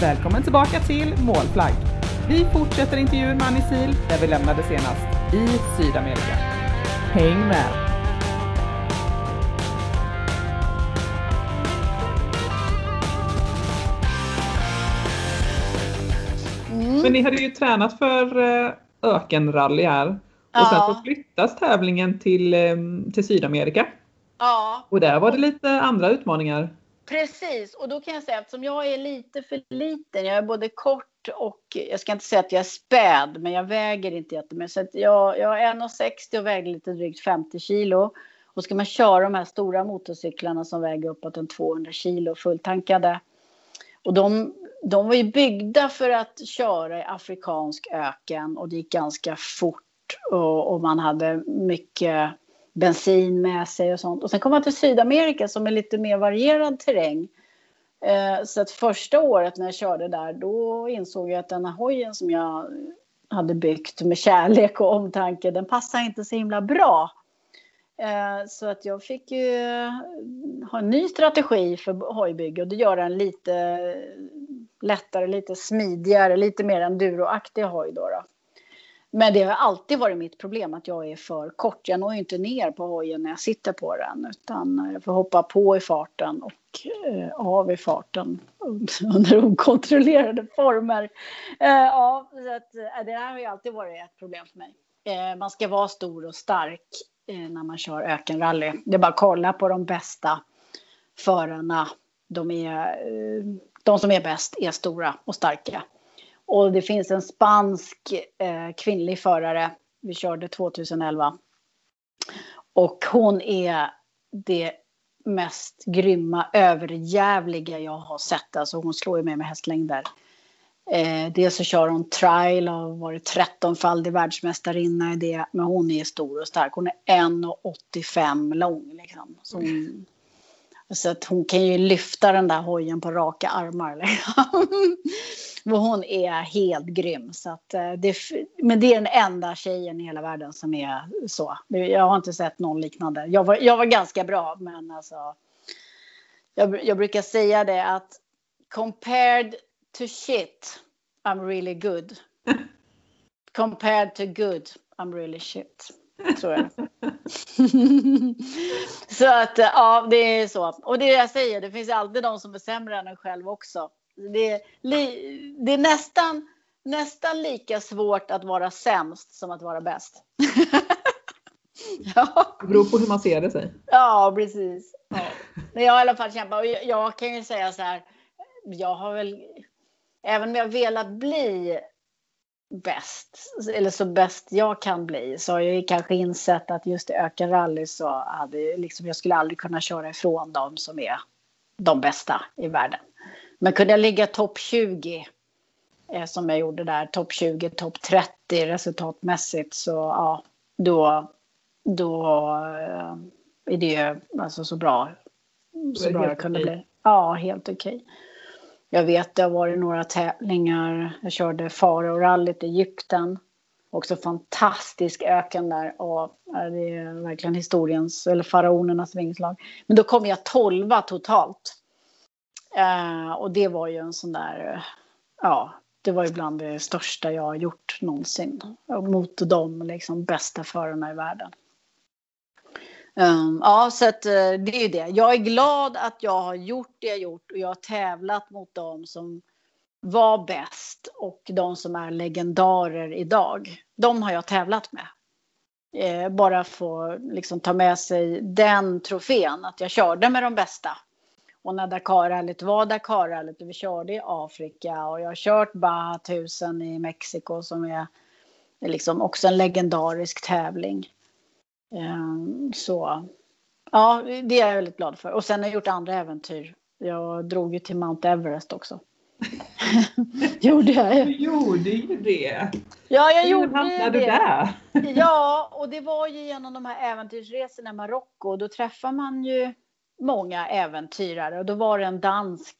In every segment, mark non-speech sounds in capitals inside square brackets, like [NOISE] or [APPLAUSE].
Välkommen tillbaka till Målflagg. Vi fortsätter intervjun med Annie Sil där vi lämnade senast, i Sydamerika. Häng med! Mm. Men ni hade ju tränat för eh, ökenrally här. Och Ja. sen så flyttas tävlingen till, eh, till Sydamerika. Ja, Och där var det lite andra utmaningar precis. Och då kan jag säga eftersom jag är lite för liten. Jag är både kort och jag ska inte säga att jag är späd, men jag väger inte jättemycket. Så att jag, jag är 1,60 och väger lite drygt 50 kilo. Och ska man köra de här stora motorcyklarna som väger uppåt en 200 kilo fulltankade. Och de, de var ju byggda för att köra i afrikansk öken och det gick ganska fort och, och man hade mycket bensin med sig och sånt. Och sen kom man till Sydamerika som är lite mer varierad terräng. Eh, så att första året när jag körde där då insåg jag att den här hojen som jag hade byggt med kärlek och omtanke den passar inte så himla bra. Eh, så att jag fick ju eh, ha en ny strategi för hojbygge och det gör den lite lättare, lite smidigare, lite mer enduroaktig hoj då. då. Men det har alltid varit mitt problem att jag är för kort. Jag når ju inte ner på hojen när jag sitter på den utan jag får hoppa på i farten och eh, av i farten [LAUGHS] under okontrollerade former. Eh, ja, så att, eh, det här har ju alltid varit ett problem för mig. Eh, man ska vara stor och stark eh, när man kör ökenrally. Det är bara att kolla på de bästa förarna. De, är, eh, de som är bäst är stora och starka. Och det finns en spansk eh, kvinnlig förare. Vi körde 2011. Och hon är det mest grymma, överjävliga jag har sett. Alltså hon slår ju mig med hästlängder. Eh, dels så kör hon trial och har varit 13-faldig världsmästarinna i det. Men hon är stor och stark. Hon är 1,85 lång liksom. Så hon, så att hon kan ju lyfta den där hojen på raka armar. Liksom. [LAUGHS] Hon är helt grym. Så att, eh, det, men det är den enda tjejen i hela världen som är så. Jag har inte sett någon liknande. Jag var, jag var ganska bra, men alltså. Jag, jag brukar säga det att compared to shit, I'm really good. [LAUGHS] compared to good, I'm really shit. Tror jag. [LAUGHS] så att ja, det är så. Och det jag säger, det finns alltid de som är sämre än en själv också. Det är, det är nästan, nästan lika svårt att vara sämst som att vara bäst. [LAUGHS] ja. Det beror på hur man ser det sig. Ja, precis. Ja. Men jag har i alla fall kämpat och jag, jag kan ju säga så här. Jag har väl, även om jag velat bli bäst, eller så bäst jag kan bli, så har jag ju kanske insett att just i ökenrally så hade liksom, jag skulle aldrig kunna köra ifrån dem som är de bästa i världen. Men kunde jag ligga topp 20 eh, som jag gjorde där, topp 20, topp 30 resultatmässigt så ja, då, då eh, är det alltså så bra. Så bra jag kunde bli. Ja, helt okej. Okay. Jag vet det har varit några tävlingar. Jag körde Farao-rallyt i Egypten. Också fantastisk öken där. Och det är verkligen historiens, eller faraonernas vingslag. Men då kom jag tolva totalt. Eh, och det var ju en sån där, ja, det var ju bland det största jag har gjort någonsin. Mot de liksom bästa förarna i världen. Um, ja, så att, uh, det är ju det. Jag är glad att jag har gjort det jag gjort och jag har tävlat mot dem som var bäst och de som är legendarer idag. De har jag tävlat med. Eh, bara få liksom ta med sig den trofén, att jag körde med de bästa. Och när Dakarrallyt var Dakarrallyt och vi körde i Afrika och jag har kört Baja 1000 i Mexiko som är, är liksom också en legendarisk tävling. Um, så ja, det är jag väldigt glad för. Och sen har jag gjort andra äventyr. Jag drog ju till Mount Everest också. [LAUGHS] gjorde jag. Du gjorde ju det. Ja, jag Hur gjorde hamnade det. du där? [LAUGHS] ja, och det var ju genom de här äventyrsresorna i Marocko. Då träffar man ju många äventyrare och då var det en dansk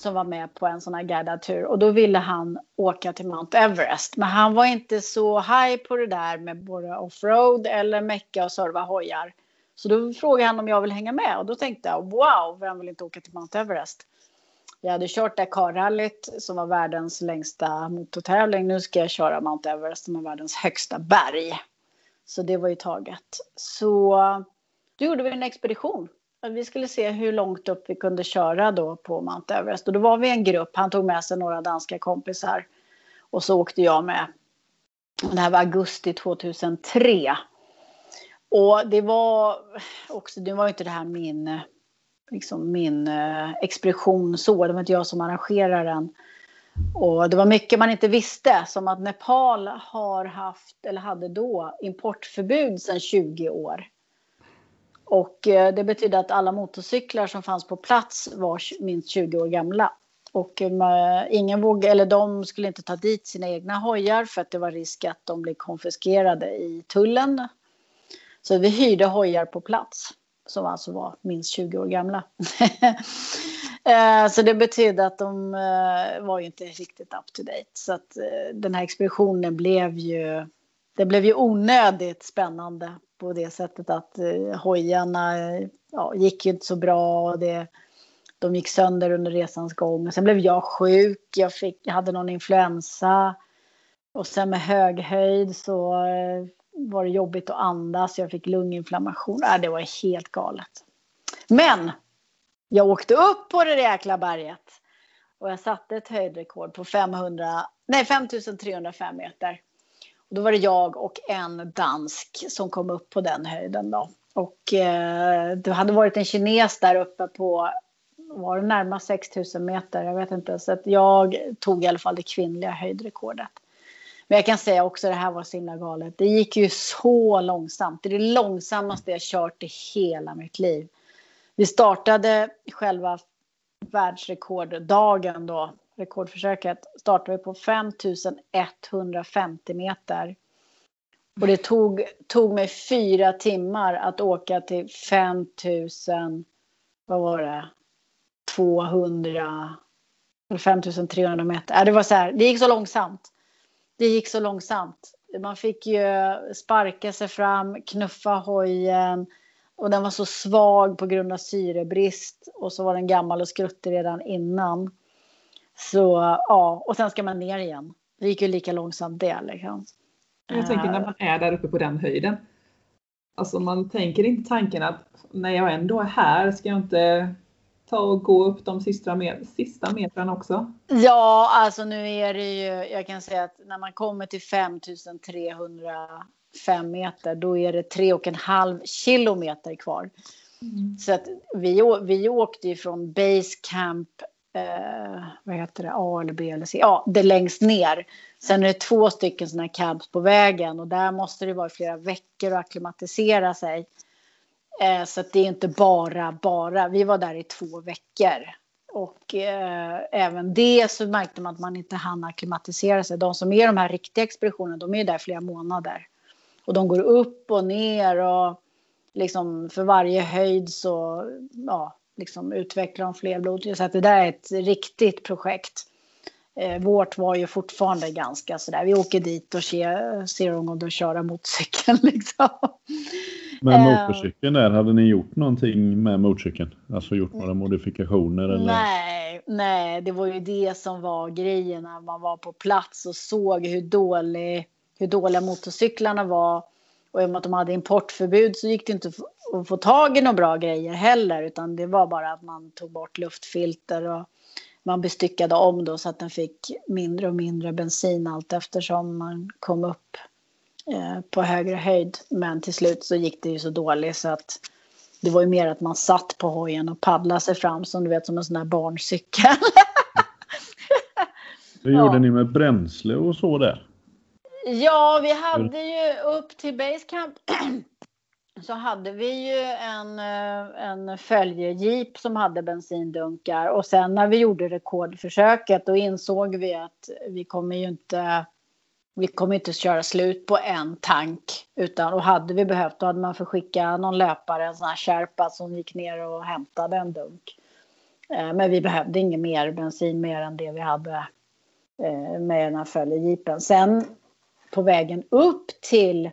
som var med på en sån här guidad tur och då ville han åka till Mount Everest. Men han var inte så high på det där med både offroad eller mecka och serva hojar. Så då frågade han om jag vill hänga med och då tänkte jag wow, vem vill inte åka till Mount Everest? Jag hade kört Dakar-rallyt som var världens längsta motortävling. Nu ska jag köra Mount Everest som är världens högsta berg. Så det var ju taget. Så då gjorde vi en expedition. Vi skulle se hur långt upp vi kunde köra då på Mount Everest. Och då var vi en grupp. Han tog med sig några danska kompisar. Och så åkte jag med. Det här var augusti 2003. Och det var också, det var inte det här min, liksom min eh, expedition så. Det var inte jag som arrangerade den. Och det var mycket man inte visste, som att Nepal har haft, eller hade då, importförbud sedan 20 år. Och eh, det betydde att alla motorcyklar som fanns på plats var minst 20 år gamla. Och eh, ingen våg, eller de skulle inte ta dit sina egna hojar för att det var risk att de blev konfiskerade i tullen. Så vi hyrde hojar på plats som alltså var minst 20 år gamla. [LAUGHS] Eh, så det betydde att de var ju inte riktigt up to date. Så att den här expeditionen blev ju, det blev ju onödigt spännande på det sättet att eh, hojarna eh, ja, gick ju inte så bra. Och det, de gick sönder under resans gång. sen blev jag sjuk. Jag, fick, jag hade någon influensa. Och sen med hög höjd så eh, var det jobbigt att andas. Jag fick lunginflammation. Äh, det var helt galet. Men jag åkte upp på det jäkla berget. Och jag satte ett höjdrekord på 500, nej 5305 meter. Och då var det jag och en dansk som kom upp på den höjden. Då. Och eh, det hade varit en kines där uppe på var det närmast 6000 meter, jag vet inte. Så att jag tog i alla fall det kvinnliga höjdrekordet. Men jag kan säga också det här var så himla galet. Det gick ju så långsamt. Det är det långsammaste jag kört i hela mitt liv. Vi startade själva världsrekorddagen då rekordförsöket startade vi på 5150 meter. Och det tog, tog mig fyra timmar att åka till 5000, vad var det, 200 eller 5300 meter. Äh, det var så här, det gick så långsamt. Det gick så långsamt. Man fick ju sparka sig fram, knuffa hojen och den var så svag på grund av syrebrist och så var den gammal och skruttig redan innan. Så ja, och sen ska man ner igen. Det gick ju lika långsamt det. Liksom. Jag tänker när man är där uppe på den höjden. Alltså man tänker inte tanken att när jag ändå är här ska jag inte ta och gå upp de sista, met sista metrarna också? Ja, alltså nu är det ju, jag kan säga att när man kommer till 5305 meter då är det tre och en halv kilometer kvar. Mm. Så att vi, vi åkte ju från base camp eh, vad heter det, A eller B eller C, ja, det längst ner. Sen är det två stycken sådana här cabs på vägen och där måste det vara flera veckor att acklimatisera sig. Eh, så att det är inte bara, bara, vi var där i två veckor. Och eh, även det så märkte man att man inte hann acklimatisera sig. De som är de här riktiga expeditionerna, de är där flera månader. Och de går upp och ner och liksom för varje höjd så, ja, liksom utveckla de fler blodtryck. Så att det där är ett riktigt projekt. Eh, vårt var ju fortfarande ganska sådär, vi åker dit och ser, ser dem och köra motorcykeln [LAUGHS] liksom. Men eh, motorcykeln där, hade ni gjort någonting med motorcykeln? Alltså gjort några modifikationer? Eller? Nej, nej, det var ju det som var grejen när man var på plats och såg hur, dålig, hur dåliga motorcyklarna var. Och i och med att de hade importförbud så gick det inte att få tag i några bra grejer heller. Utan det var bara att man tog bort luftfilter och man bestyckade om då så att den fick mindre och mindre bensin allt eftersom man kom upp eh, på högre höjd. Men till slut så gick det ju så dåligt så att det var ju mer att man satt på hojen och paddlade sig fram som du vet som en sån där barncykel. [LAUGHS] Hur gjorde ja. ni med bränsle och så där? Ja, vi hade ju upp till Basecamp [CLEARS THROAT] så hade vi ju en, eh, en följejeep som hade bensindunkar och sen när vi gjorde rekordförsöket då insåg vi att vi kommer ju inte vi kommer inte köra slut på en tank utan och hade vi behövt då hade man fått skicka någon löpare, en sån här Sherpa som gick ner och hämtade en dunk. Eh, men vi behövde inget mer bensin mer än det vi hade eh, med den här följejeepen. Sen på vägen upp till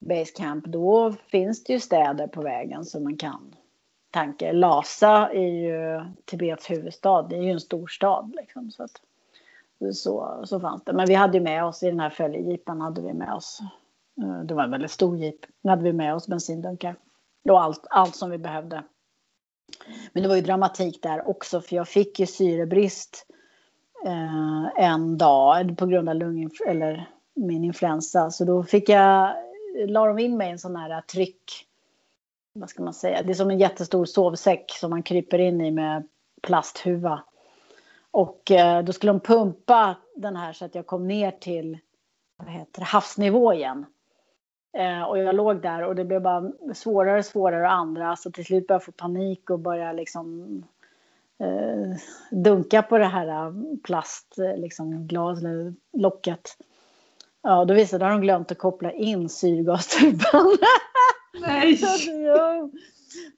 Basecamp, då finns det ju städer på vägen som man kan tanke. Lhasa är ju Tibets huvudstad. Det är ju en stor stad. Liksom, så, att, så, så fanns det. Men vi hade med oss i den här följejeepen hade vi med oss. Eh, det var en väldigt stor jeep. Nu hade vi med oss bensindunkar. Och allt, allt som vi behövde. Men det var ju dramatik där också för jag fick ju syrebrist eh, en dag på grund av lunginf eller min influensa. Så då fick jag, la de in mig i en sån här tryck, vad ska man säga, det är som en jättestor sovsäck som man kryper in i med plasthuva. Och eh, då skulle de pumpa den här så att jag kom ner till vad heter havsnivå igen. Eh, och jag låg där och det blev bara svårare och svårare att andra. Så till slut började jag få panik och börja liksom eh, dunka på det här eh, plastglas, liksom, eller locket. Ja, då visade det att de glömt att koppla in syrgastuben. [LAUGHS] Nej!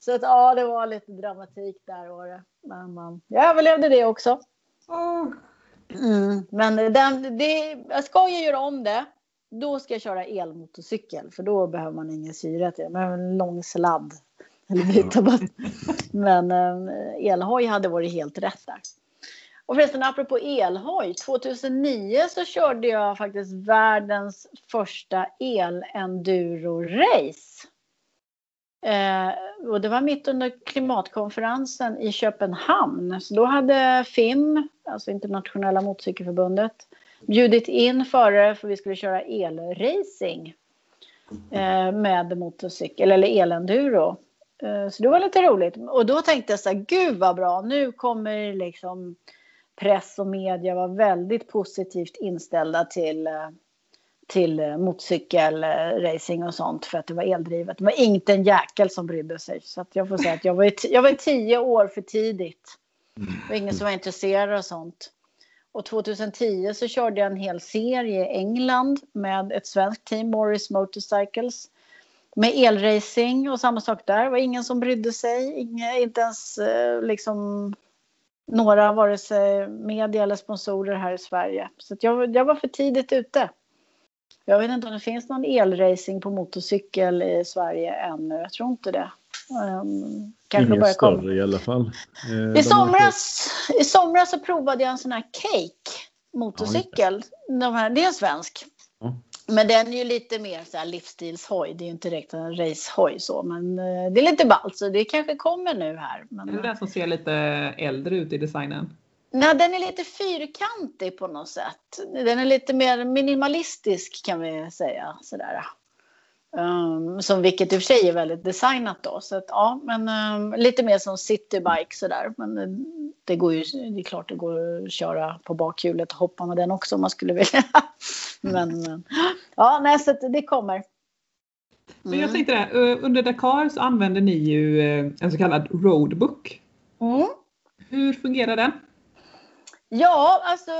så att ja, det var lite dramatik där var det. Men man, jag överlevde det också. Mm, men den, det, jag ska ju göra om det. Då ska jag köra elmotorcykel för då behöver man ingen syre till. Men en lång sladd. Eller byta Men eh, elhoj hade varit helt rätt där. Och förresten apropå elhoj. 2009 så körde jag faktiskt världens första el-enduro-race. Eh, och det var mitt under klimatkonferensen i Köpenhamn. Så då hade FIM, alltså Internationella motorcykelförbundet, bjudit in förare för vi skulle köra elracing eh, med motorcykel eller elenduro. Eh, så det var lite roligt. Och då tänkte jag så här, gud vad bra, nu kommer liksom press och media var väldigt positivt inställda till, eh, till eh, motorcykelracing eh, och sånt för att det var eldrivet. Det var inte en jäkel som brydde sig. Så att jag får säga att jag var, jag var tio år för tidigt. Det var ingen som var intresserad av sånt. Och 2010 så körde jag en hel serie i England med ett svenskt team, Morris Motorcycles. Med elracing och samma sak där. Det var ingen som brydde sig. Inga, inte ens liksom några, vare sig media eller sponsorer här i Sverige. Så jag, jag var för tidigt ute. Jag vet inte om det finns någon elracing på motorcykel i Sverige ännu. Jag tror inte det. Um, kanske Inget större komma. i alla fall. Eh, I, somras, I somras så provade jag en sån här Cake motorcykel. Ja, De här, det är en svensk. Men den är ju lite mer så här livsstilshoj. Det är ju inte direkt en racehoj så, men eh, det är lite ballt så det kanske kommer nu här. Men... Är det den som ser lite äldre ut i designen? Nej, den är lite fyrkantig på något sätt. Den är lite mer minimalistisk kan vi säga sådär. Um, som vilket i och för sig är väldigt designat då. Så att, ja, men um, lite mer som citybike sådär. Men uh, det går ju, det är klart det går att köra på bakhjulet och hoppa med den också om man skulle vilja. [LAUGHS] men uh, ja, nej, så det kommer. Mm. Men jag tänkte det, under Dakar så använder ni ju en så kallad roadbook. Mm. Hur fungerar den? Ja, alltså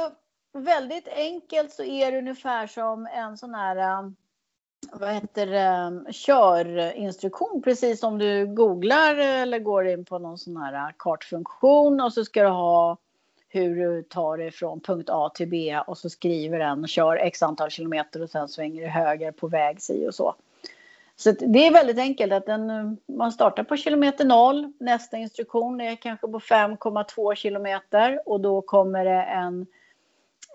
väldigt enkelt så är det ungefär som en sån här vad heter det, körinstruktion precis som du googlar eller går in på någon sån här kartfunktion och så ska du ha hur du tar dig från punkt A till B och så skriver den kör x antal kilometer och sen svänger du höger på väg si och så. Så det är väldigt enkelt att den, man startar på kilometer noll. Nästa instruktion är kanske på 5,2 kilometer och då kommer det en,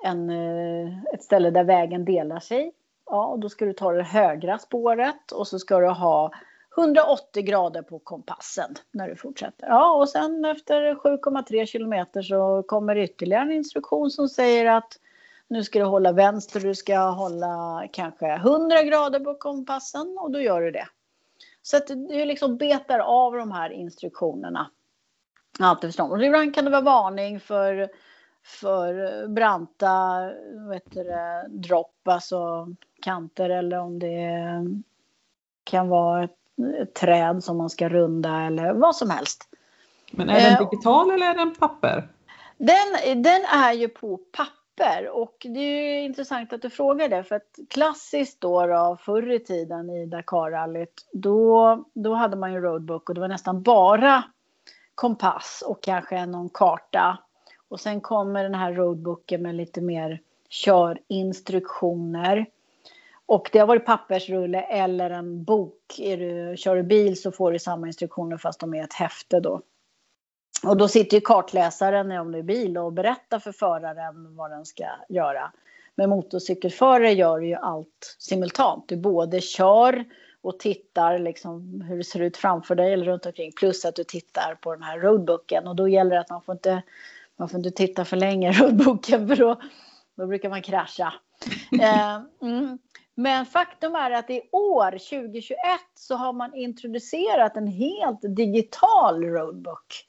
en, eh, ett ställe där vägen delar sig Ja, och då ska du ta det högra spåret och så ska du ha 180 grader på kompassen när du fortsätter. Ja, och sen efter 7,3 kilometer så kommer ytterligare en instruktion som säger att nu ska du hålla vänster, du ska hålla kanske 100 grader på kompassen och då gör du det. Så att du liksom betar av de här instruktionerna. Allt Och ibland kan det vara varning för, för branta vet du, dropp, alltså kanter eller om det kan vara ett, ett träd som man ska runda eller vad som helst. Men är den eh, digital eller är den papper? Den, den är ju på papper och det är intressant att du frågar det för att klassiskt då, då förr i tiden i Dakarrallyt då, då hade man ju roadbook och det var nästan bara kompass och kanske någon karta. Och sen kommer den här roadbooken med lite mer körinstruktioner. Och det har varit pappersrulle eller en bok. Är du, kör du bil så får du samma instruktioner fast de är ett häfte då. Och då sitter ju kartläsaren om du är bil och berättar för föraren vad den ska göra. Men motorcykelförare gör ju allt simultant. Du både kör och tittar liksom hur det ser ut framför dig eller runt omkring. Plus att du tittar på den här roadbooken. Och då gäller det att man får inte, man får inte titta för länge i roadbooken för då, då brukar man krascha. [LAUGHS] eh, mm. Men faktum är att i år, 2021, så har man introducerat en helt digital roadbook.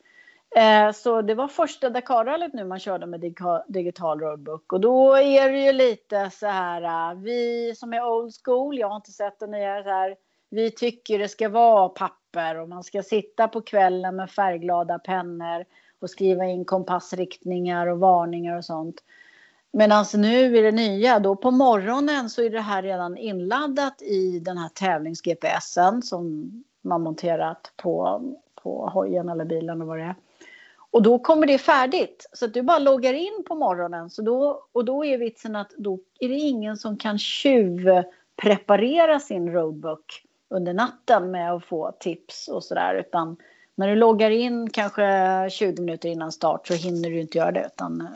Eh, så det var första Dakarrallyt nu man körde med digital roadbook. Och då är det ju lite så här, eh, vi som är old school, jag har inte sett det nya så här, vi tycker det ska vara papper och man ska sitta på kvällen med färgglada pennor och skriva in kompassriktningar och varningar och sånt. Men alltså nu i det nya, då på morgonen så är det här redan inladdat i den här tävlings-GPSen som man monterat på, på hojen eller bilen och vad det är. Och då kommer det färdigt. Så att du bara loggar in på morgonen. Så då, och då är vitsen att då är det ingen som kan tjuvpreparera sin roadbook under natten med att få tips och sådär. Utan när du loggar in kanske 20 minuter innan start så hinner du inte göra det. Utan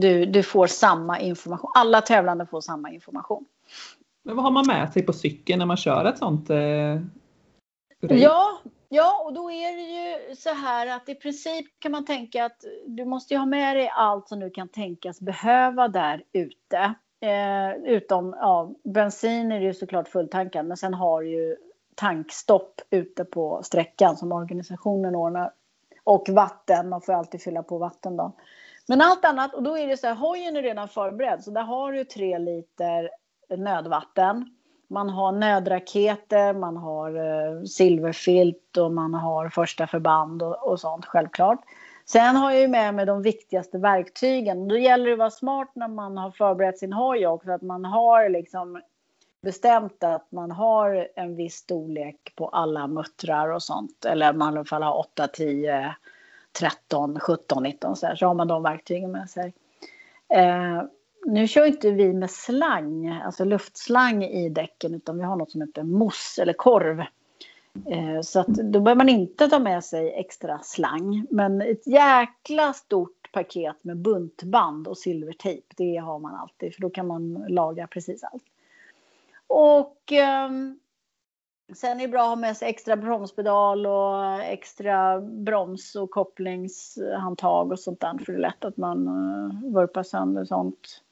du, du får samma information. Alla tävlande får samma information. Men vad har man med sig på cykeln när man kör ett sånt eh, Ja, ja, och då är det ju så här att i princip kan man tänka att du måste ha med dig allt som du kan tänkas behöva där ute. Eh, utom ja, bensin är det ju såklart fulltankad, men sen har du ju tankstopp ute på sträckan som organisationen ordnar. Och vatten, man får alltid fylla på vatten då. Men allt annat, och då är det så här, hojen är redan förberedd, så där har du tre liter nödvatten. Man har nödraketer, man har eh, silverfilt och man har första förband och, och, sånt självklart. Sen har jag ju med mig de viktigaste verktygen. Då gäller det att vara smart när man har förberett sin hoj också, att man har liksom bestämt att man har en viss storlek på alla muttrar och sånt. Eller man i alla fall har 8, 10, 13, 17, 19 så, här, så har man de verktygen med sig. Eh, nu kör inte vi med slang, alltså luftslang i däcken, utan vi har något som heter mousse eller korv. Eh, så att då behöver man inte ta med sig extra slang. Men ett jäkla stort paket med buntband och silvertejp, det har man alltid, för då kan man laga precis allt. Och eh, sen är det bra att ha med sig extra bromspedal och extra broms och kopplingshandtag och sånt där, för det är lätt att man uh, vurpar sönder sånt.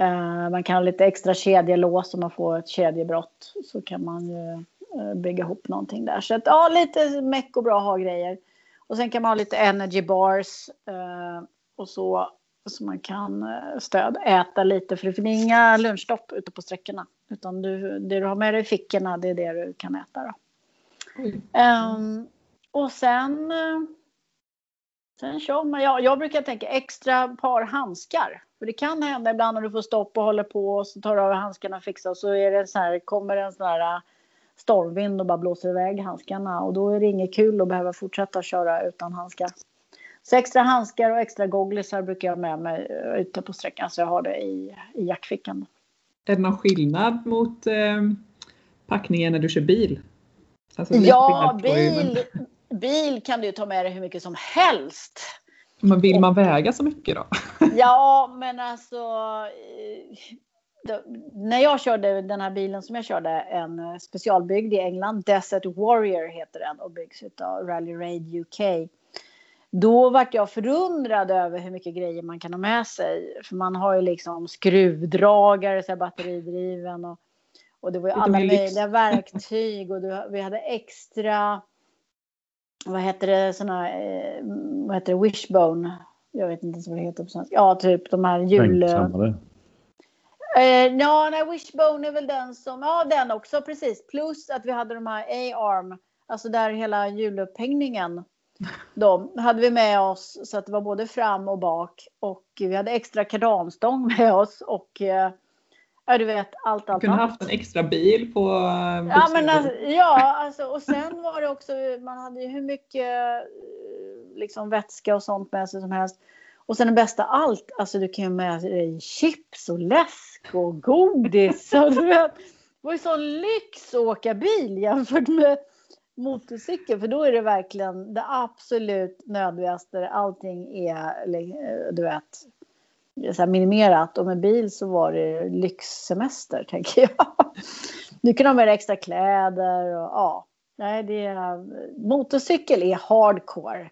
Uh, man kan ha lite extra kedjelås om man får ett kedjebrott så kan man ju uh, bygga ihop någonting där. Så att, ja, lite meck och bra att ha grejer. Och sen kan man ha lite energy bars uh, och så så man kan stöd, äta lite för det finns inga lunchstopp ute på sträckorna. Utan du, det du har med dig i fickorna det är det du kan äta. Då. Um, och sen, sen kör man, ja, jag brukar tänka extra par handskar. För det kan hända ibland när du får stopp och håller på och så tar du av handskarna och fixar så är det så här, kommer en sån här äh, stormvind och bara blåser iväg handskarna och då är det inget kul att behöva fortsätta köra utan handskar. Så extra handskar och extra gogglisar brukar jag med mig äh, ute på sträckan så jag har det i, i jackfickan. Är det någon skillnad mot eh, packningen när du kör bil? Alltså, ja, bil, bil kan du ta med dig hur mycket som helst. Men vill man väga så mycket då? [LAUGHS] ja, men alltså. Eh, då, när jag körde den här bilen som jag körde, en specialbyggd i England, Desert Warrior heter den och byggs av Rally Raid UK. Då vart jag förundrad över hur mycket grejer man kan ha med sig. För man har ju liksom skruvdragare, så batteridriven och, och det var ju alla möjliga verktyg och du, vi hade extra vad heter det, såna, eh, vad heter det, wishbone. Jag vet inte vad det heter på svenska. Ja, typ de här jul... Eh, ja, nej, wishbone är väl den som, ja den också precis. Plus att vi hade de här A-arm, alltså där hela hjulupphängningen. De hade vi med oss så att det var både fram och bak. Och vi hade extra kardanstång med oss och eh, Ja, du vet allt, allt. Kunde haft en extra bil på eh, Ja, men alltså, ja, alltså, och sen var det också, man hade ju hur mycket eh, liksom vätska och sånt med sig som helst. Och sen det bästa allt, alltså du kan ju med dig chips och läsk och godis. [LAUGHS] Och du vet, det var ju sån lyx att åka bil jämfört med motorcykel. För då är det verkligen det absolut nödvändigaste. Allting är, eh, du vet, så minimerat. Och med bil så var det lyxsemester, tänker jag. [LAUGHS] Du kan ha med dig extra kläder och ja. Nej, det är, motorcykel är hardcore.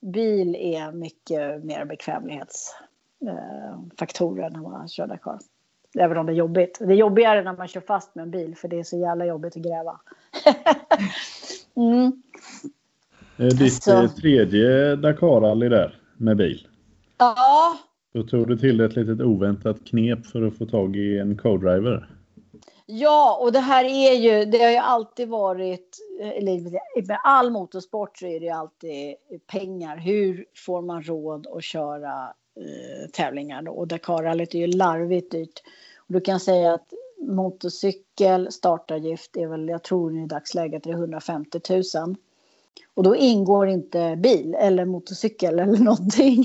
Bil är mycket mer bekvämlighetsfaktorer eh, när man kör Dakar. Även om det är jobbigt. Det är jobbigare när man kör fast med en bil för det är så jävla jobbigt att gräva. [LAUGHS] mm. Ditt så. tredje Dakar-rally där med bil. Ja. Då tog du till ett litet oväntat knep för att få tag i en co-driver. Ja, och det här är ju, det har ju alltid varit, med all motorsport så är det ju alltid pengar. Hur får man råd att köra eh, tävlingar då? Och Dakarrallyt är ju larvigt dyrt. Och du kan säga att motorcykel startavgift är väl, jag tror i dagsläget det är 150 000. Och då ingår inte bil eller motorcykel eller [LAUGHS] någonting.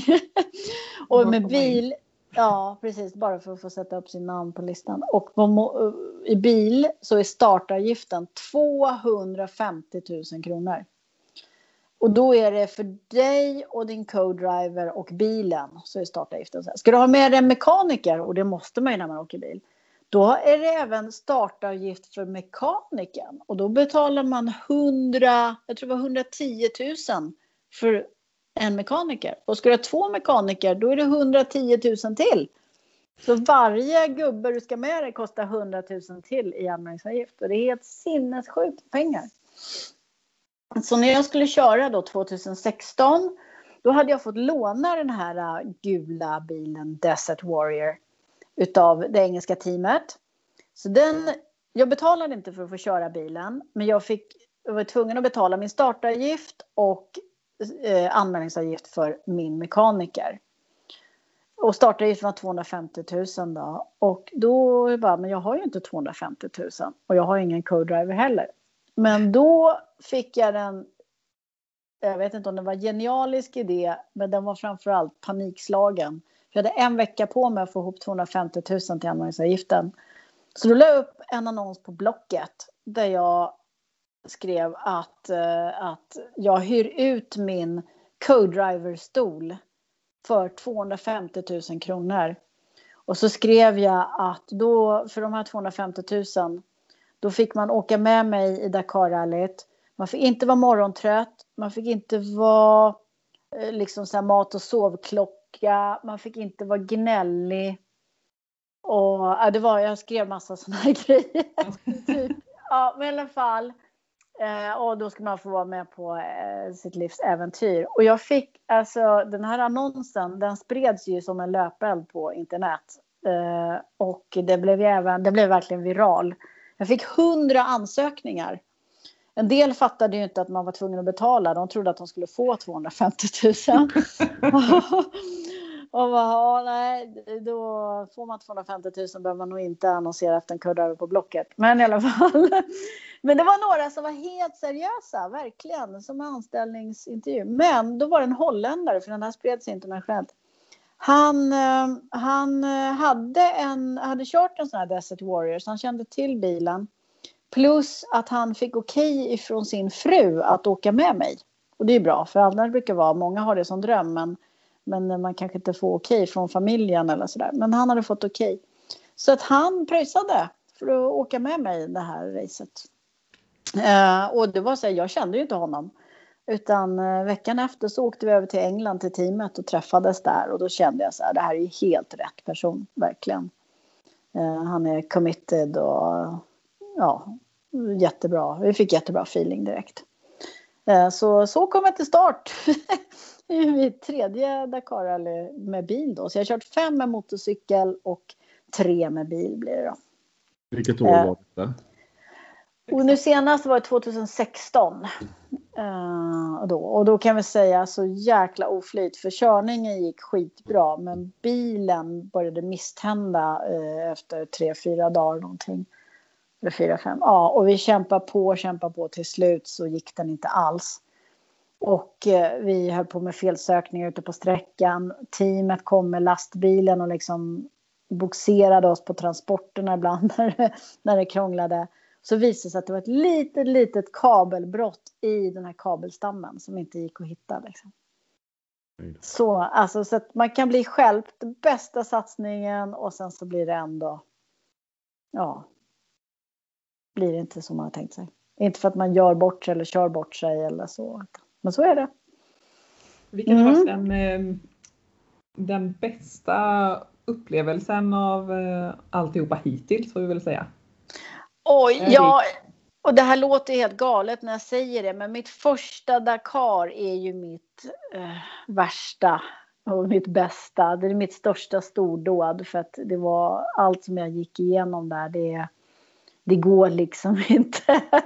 och med bil, ja precis, bara för att få sätta upp sin namn på listan. Och på, i bil så är startavgiften 250 000 kronor. Och då är det för dig och din co-driver och bilen så är startavgiften. Ska du ha med dig en mekaniker, och det måste man ju när man åker bil, då är det även startavgift för mekanikern och då betalar man 100, jag tror det var 110 000 för en mekaniker. Och ska du ha två mekaniker då är det 110 000 till. Så varje gubbe du ska med dig kostar 100 000 till i anmälningsavgift och det är helt sinnessjukt pengar. Så när jag skulle köra då 2016 då hade jag fått låna den här äh, gula bilen Desert Warrior utav det engelska teamet. Så den, jag betalade inte för att få köra bilen, men jag, fick, jag var tvungen att betala min startavgift och eh, anmälningsavgift för min mekaniker. Och startavgiften var 250 000 då. Och då bara, men jag har ju inte 250 000 och jag har ingen co-driver heller. Men då fick jag den, jag vet inte om det var genialisk idé, men den var framförallt panikslagen. Jag hade en vecka på mig att få ihop 250 000 till anmälningsavgiften. Så då la jag upp en annons på Blocket där jag skrev att, uh, att jag hyr ut min co-driver-stol för 250 000 kronor. Och så skrev jag att då, för de här 250 000, då fick man åka med mig i Dakarrallyt. Man fick inte vara morgontrött, man fick inte vara eh, liksom så mat och sovklocka bråka, man fick inte vara gnällig. Och ja, det var, jag skrev massa [LAUGHS] sådana här grejer. [LAUGHS] typ. Ja, men i alla fall. Eh, och då ska man få vara med på eh, sitt livs äventyr. Och jag fick, alltså den här annonsen, den spreds ju som en löpeld på internet. Eh, och det blev, även, det blev verkligen viral. Jag fick hundra ansökningar. En del fattade ju inte att man var tvungen att betala. De trodde att de skulle få 250 000. [LAUGHS] Och bara, nej, då får man 250 000 behöver man nog inte annonsera efter en kuddare på Blocket. Men i alla fall. [LAUGHS] Men det var några som var helt seriösa, verkligen, som anställningsintervju. Men då var det en holländare, för den här spreds internationellt. Han, eh, han eh, hade, en, hade kört en sån här Desert Warrior, så han kände till bilen. Plus att han fick okej okay ifrån sin fru att åka med mig. Och det är bra, för annars brukar vara, många har det som dröm, men men man kanske inte får okej från familjen eller sådär. Men han hade fått okej. Så att han pröjsade för att åka med mig det här racet. Eh, och det var så här, jag kände ju inte honom. Utan eh, veckan efter så åkte vi över till England till teamet och träffades där. Och då kände jag så här, det här är ju helt rätt person, verkligen. Eh, han är committed och ja, jättebra. Vi fick jättebra feeling direkt. Eh, så, så kom jag till start. [LAUGHS] i mitt tredje Dakar med bil då. Så jag har kört fem med motorcykel och tre med bil blir det då. Vilket år var eh, det? Och nu senast var det 2016. Uh, eh, då. Och då kan vi säga så jäkla oflyt för körningen gick skitbra men bilen började misstända uh, efter tre, fyra dagar någonting. Eller fyra, fem. Ja, och vi kämpade på, kämpade på till slut så gick den inte alls. Och eh, vi höll på med felsökningar ute på sträckan. Teamet kom med lastbilen och liksom boxerade oss på transporterna ibland [LAUGHS] när det, när det krånglade. Så visade det sig att det var ett litet, litet kabelbrott i den här kabelstammen som inte gick att hitta. Liksom. Så, alltså, så att man kan bli själv den bästa satsningen och sen så blir det ändå, ja, blir det inte som man har tänkt sig. Inte för att man gör bort sig eller kör bort sig eller så. Men så är det. Vilken mm. var den, eh, den bästa upplevelsen av eh, alltihopa hittills får vi väl säga? Oj, ja, och det här låter helt galet när jag säger det, men mitt första Dakar är ju mitt eh, värsta och mitt bästa. Det är mitt största stordåd för att det var allt som jag gick igenom där. Det, det går liksom [LAUGHS] inte att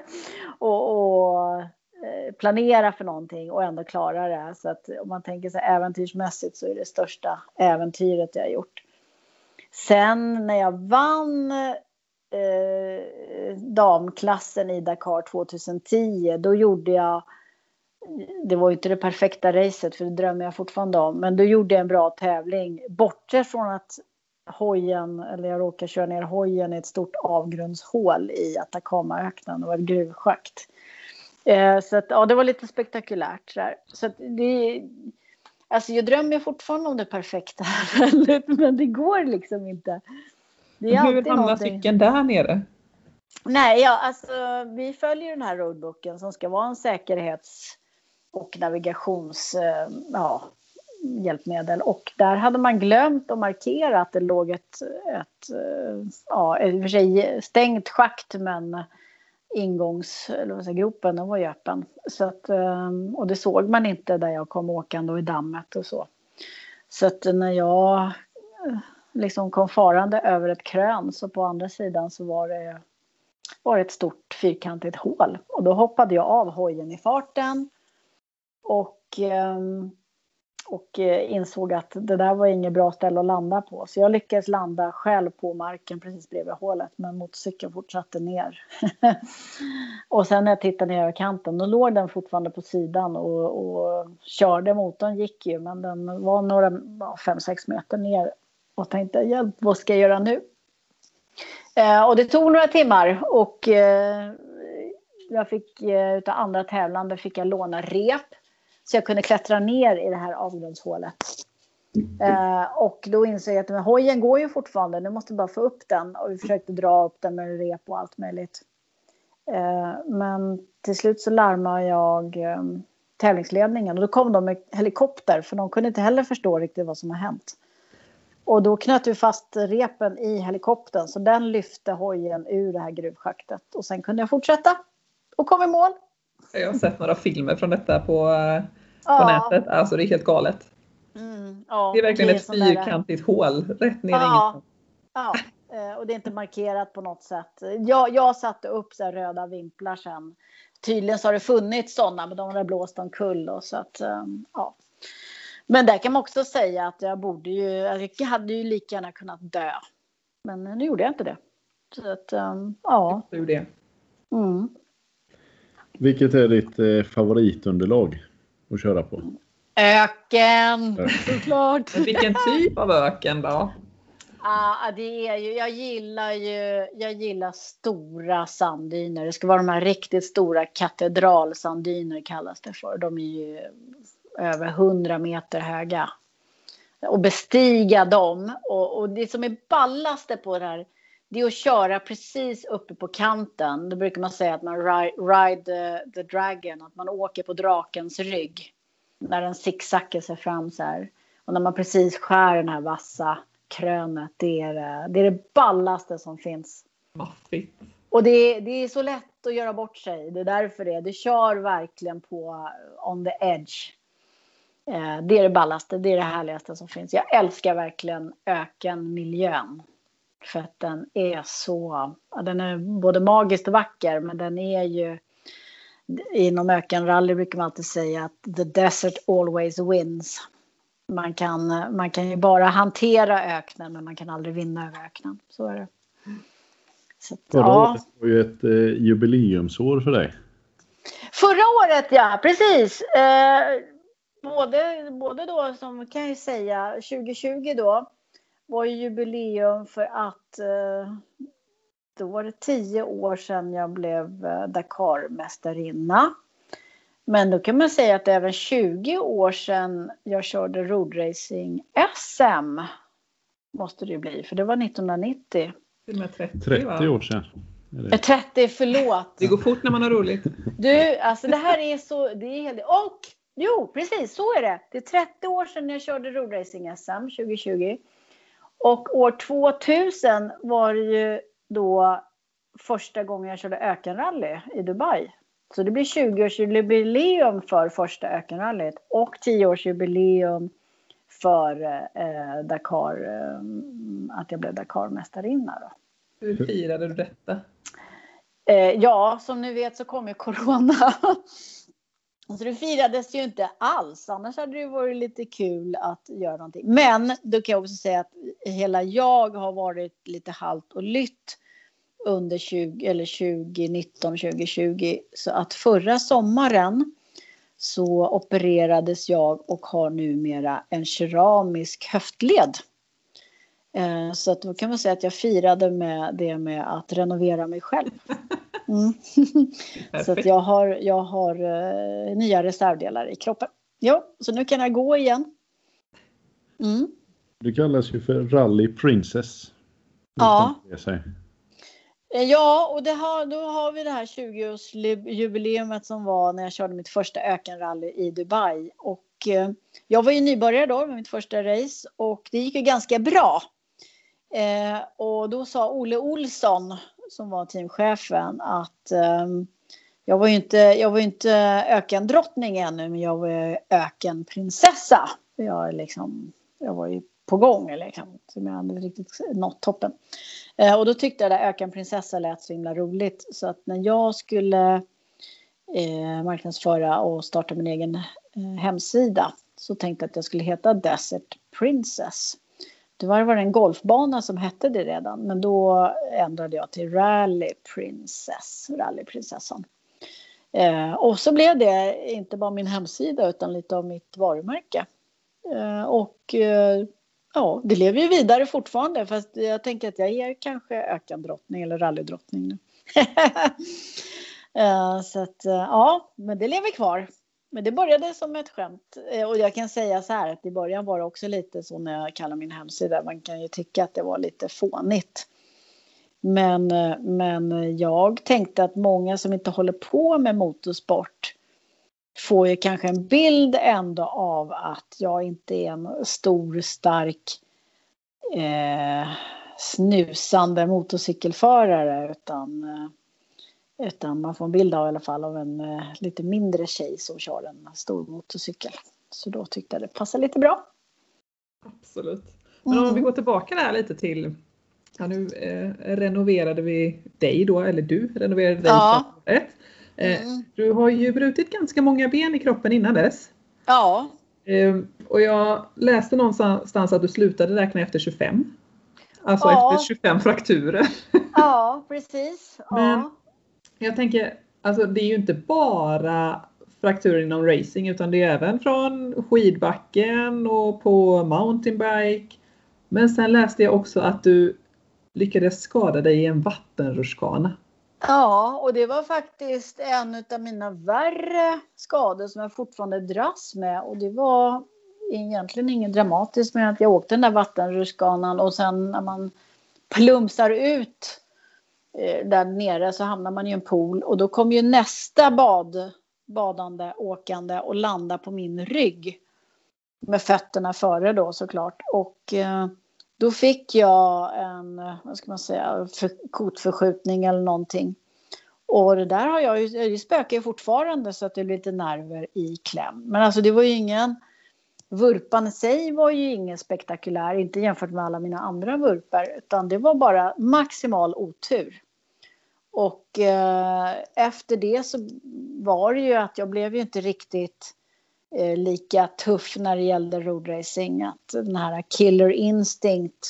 eh, planera för någonting och ändå klara det. Så att om man tänker sig äventyrsmässigt så är det största äventyret jag har gjort. Sen när jag vann eh, damklassen i Dakar 2010, då gjorde jag det var ju inte det perfekta racet, för det drömmer jag fortfarande om. Men då gjorde jag en bra tävling. Bortsett från att hojen, eller jag råkade köra ner hojen i ett stort avgrundshål i Atacamaöknen och ett gruvschakt. Eh, så att, ja, det var lite spektakulärt. Så, så att det, alltså jag drömmer fortfarande om det perfekta [LAUGHS] här, men det går liksom inte. Det är Hur hamnar cykeln där nere? Nej, ja, alltså, vi följer den här roadbooken som ska vara en säkerhets och navigations eh, ja, hjälpmedel. Och där hade man glömt att markera att det låg ett, ett ja, i och för sig stängt schakt men ingångs, eller vad säger, gropen den var ju öppen. Så att, ehm, och det såg man inte där jag kom åkande och i dammet och så. Så att när jag eh, liksom kom farande över ett krön så på andra sidan så var det, var det ett stort fyrkantigt hål. Och då hoppade jag av hojen i farten och, ehm, och eh, insåg att det där var inget bra ställe att landa på. Så jag lyckades landa själv på marken precis bredvid hålet men motorcykeln fortsatte ner. [LAUGHS] och sen när jag tittade ner över kanten då låg den fortfarande på sidan och, och körde. Motorn gick ju men den var några 5-6 meter ner och tänkte hjälp, vad ska jag göra nu? Eh, och det tog några timmar och eh, jag fick eh, utav andra tävlande fick jag låna rep så jag kunde klättra ner i det här avgrundshålet. Eh, och då insåg jag att men, hojen går ju fortfarande, nu måste bara få upp den. Och vi försökte dra upp den med rep och allt möjligt. Eh, men till slut så larmade jag eh, tävlingsledningen och då kom de med helikopter för de kunde inte heller förstå riktigt vad som har hänt. Och då knöt vi fast repen i helikoptern så den lyfte hojen ur det här gruvschaktet. Och sen kunde jag fortsätta och kom i mål. Jag har sett några filmer från detta på, på ja. nätet. Alltså det är helt galet. Mm, ja, det är verkligen det är ett fyrkantigt hål rätt ner ja, Ja, eh, och det är inte markerat på något sätt. Jag, jag satte upp så röda vimplar sen. Tydligen så har det funnits sådana men de har blåst omkull. Och så att, eh, ja. Men där kan man också säga att jag borde ju, jag hade ju lika gärna kunnat dö. Men nu gjorde jag inte det. Så att, ja. Det. Mm. Vilket är ditt eh, favoritunderlag att köra på? Öken, såklart. vilken typ av öken då? Ja, det är ju, jag gillar ju, jag gillar stora sanddyner. Det ska vara de här riktigt stora katedralsanddyner kallas det för. De är ju över 100 meter höga. Och bestiga dem. Och, och det som är ballaste på det här det är att köra precis uppe på kanten. Då brukar man säga att man ride, the, the, dragon, att man åker på drakens rygg. När den zigzaggar sig fram så här. Och när man precis skär den här vassa krönet, det är det, är det ballaste som finns. Maffigt. Och det, det är så lätt att göra bort sig. Det är därför det. Det kör verkligen på on the edge. Eh, det är det ballaste, det är det härligaste som finns. Jag älskar verkligen ökenmiljön. För att den är så, den är både magiskt vacker men den är ju Inom ökenrally brukar man alltid säga att the desert always wins. Man kan, man kan ju bara hantera öknen men man kan aldrig vinna över öknen. Så är det. Så att, ja. Det var ju ett eh, jubileumsår för dig. Förra året ja, precis. Eh, både, både då som kan jag säga 2020 då var ju jubileum för att eh, då var det tio år sedan jag blev eh, Dakar-mästarinna. Men då kan man säga att det är även 20 år sedan jag körde roadracing-SM. Måste det bli, för det var 1990. 30, 30 år sedan. Är 30, förlåt. Det går fort när man har roligt. Du, alltså det här är så, det är helt, och jo precis så är det. Det är 30 år sedan jag körde roadracing-SM 2020. Och år 2000 var det ju då första gången jag körde ökenrally i Dubai. Så det blir 20-årsjubileum för första ökenrallyt och 10-årsjubileum för eh, Dakar, eh, att jag blev Dakar-mästarinna. Då. Hur firade du detta? Eh, ja, som ni vet så kom ju Corona. [LAUGHS] Så det firades ju inte alls. Annars hade det varit lite kul att göra någonting. Men då kan jag också säga att hela jag har varit lite halt och lytt under 20, eller 2019, 2020. Så att förra sommaren så opererades jag och har numera en keramisk höftled. Eh, så att då kan man säga att jag firade med det med att renovera mig själv. [LAUGHS] Mm. [LAUGHS] så att jag har, jag har uh, nya reservdelar i kroppen. Ja, så nu kan jag gå igen. Mm. Du kallas ju för Rally Princess. Ja. Eh, ja, och det har, då har vi det här 20-årsjubileumet som var när jag körde mitt första ökenrally i Dubai. Och eh, jag var ju nybörjare då med mitt första race och det gick ju ganska bra. Eh, och då sa Olle Olsson som var teamchefen att eh, jag var ju inte, jag var inte ökendrottning ännu men jag var ökenprinsessa. Jag, liksom, jag var ju på gång liksom, som jag hade riktigt nått toppen. Eh, och då tyckte jag att ökenprinsessa lät så himla roligt så att när jag skulle eh, marknadsföra och starta min egen eh, hemsida så tänkte jag att jag skulle heta Desert Princess. Tyvärr var det en golfbana som hette det redan, men då ändrade jag till Rally Princess, rallyprinsessan. Eh, och så blev det inte bara min hemsida utan lite av mitt varumärke. Eh, och eh, ja, det lever ju vidare fortfarande fast jag tänker att jag är kanske ökandrottning eller rallydrottning nu. [LAUGHS] eh, så att eh, ja, men det lever kvar. Men det började som ett skämt. Eh, och jag kan säga så här att i början var det också lite så när jag kallar min hemsida. Man kan ju tycka att det var lite fånigt. Men, eh, men jag tänkte att många som inte håller på med motorsport får ju kanske en bild ändå av att jag inte är en stor, stark eh, snusande motorcykelförare utan eh, utan man får en bild av i alla fall av en eh, lite mindre tjej som kör en stor motorcykel. Så då tyckte jag det passade lite bra. Absolut. Men om mm. vi går tillbaka där lite till, ja nu eh, renoverade vi dig då, eller du renoverade dig ja. eh, mm. Du har ju brutit ganska många ben i kroppen innan dess. Ja. Eh, och jag läste någonstans att du slutade räkna efter 25. Alltså ja. efter 25 frakturer. Ja, [LAUGHS] precis. Ja. Men jag tänker, alltså det är ju inte bara frakturer inom racing utan det är även från skidbacken och på mountainbike. Men sen läste jag också att du lyckades skada dig i en vattenrutschkana. Ja, och det var faktiskt en av mina värre skador som jag fortfarande dras med. Och det var egentligen inget dramatiskt med att jag åkte den där vattenrutschkanan och sen när man plumsar ut Eh, där nere så hamnar man i en pool och då kommer ju nästa bad, badande åkande och landa på min rygg. Med fötterna före då såklart. Och eh, då fick jag en, vad ska man säga, för, kotförskjutning eller någonting. Och det där har jag ju, det spökar ju fortfarande så att det är lite nerver i kläm. Men alltså det var ju ingen, vurpan i sig var ju ingen spektakulär, inte jämfört med alla mina andra vurpor, utan det var bara maximal otur. Och eh, efter det så var det ju att jag blev ju inte riktigt eh, lika tuff när det gällde roadracing. Att den här killer instinct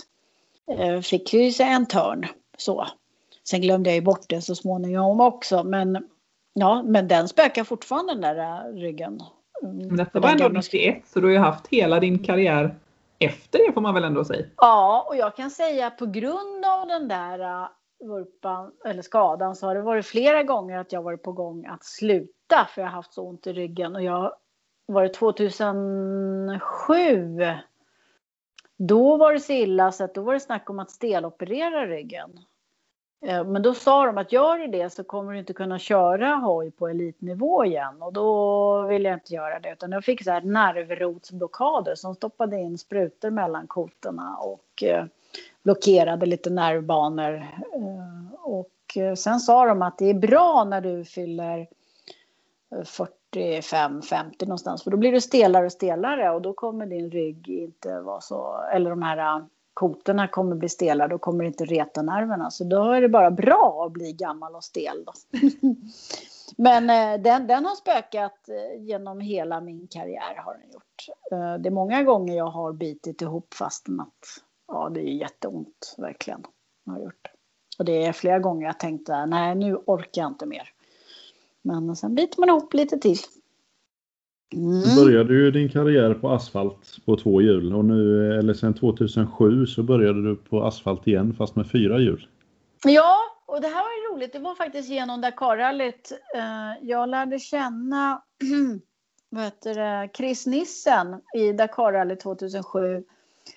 eh, fick ju sig en törn. Så. Sen glömde jag ju bort det så småningom också. Men Ja, men den spökar fortfarande den där äh, ryggen. Mm, men detta var ändå 91 så du har ju haft hela din karriär efter det får man väl ändå säga. Ja, och jag kan säga på grund av den där äh, vurpan eller skadan så har det varit flera gånger att jag varit på gång att sluta för jag har haft så ont i ryggen. Och jag var det 2007 då var det så illa så att då var det snack om att steloperera ryggen. Eh, men då sa de att gör du det så kommer du inte kunna köra hoj på elitnivå igen. Och då ville jag inte göra det utan jag fick så här nervrotsblockader som stoppade in sprutor mellan kotorna. Och eh, blockerade lite nervbanor. Eh, och eh, sen sa de att det är bra när du fyller eh, 45-50 någonstans för då blir du stelare och stelare och då kommer din rygg inte vara så, eller de här kotorna kommer bli stela, då kommer det inte reta nerverna. Så då är det bara bra att bli gammal och stel. Då. [LAUGHS] Men den, den har spökat genom hela min karriär. har den gjort. Det är många gånger jag har bitit ihop fastän att ja, det är jätteont verkligen. Har gjort. Och det är flera gånger jag tänkte nej nu orkar jag inte mer. Men sen biter man ihop lite till. Mm. Du började ju din karriär på asfalt på två hjul och nu, eller sen 2007 så började du på asfalt igen fast med fyra hjul. Ja, och det här var ju roligt. Det var faktiskt genom Dakarrallyt. Eh, jag lärde känna [CLEARS THROAT] vad heter det, Chris Nissen i Dakarrallyt 2007.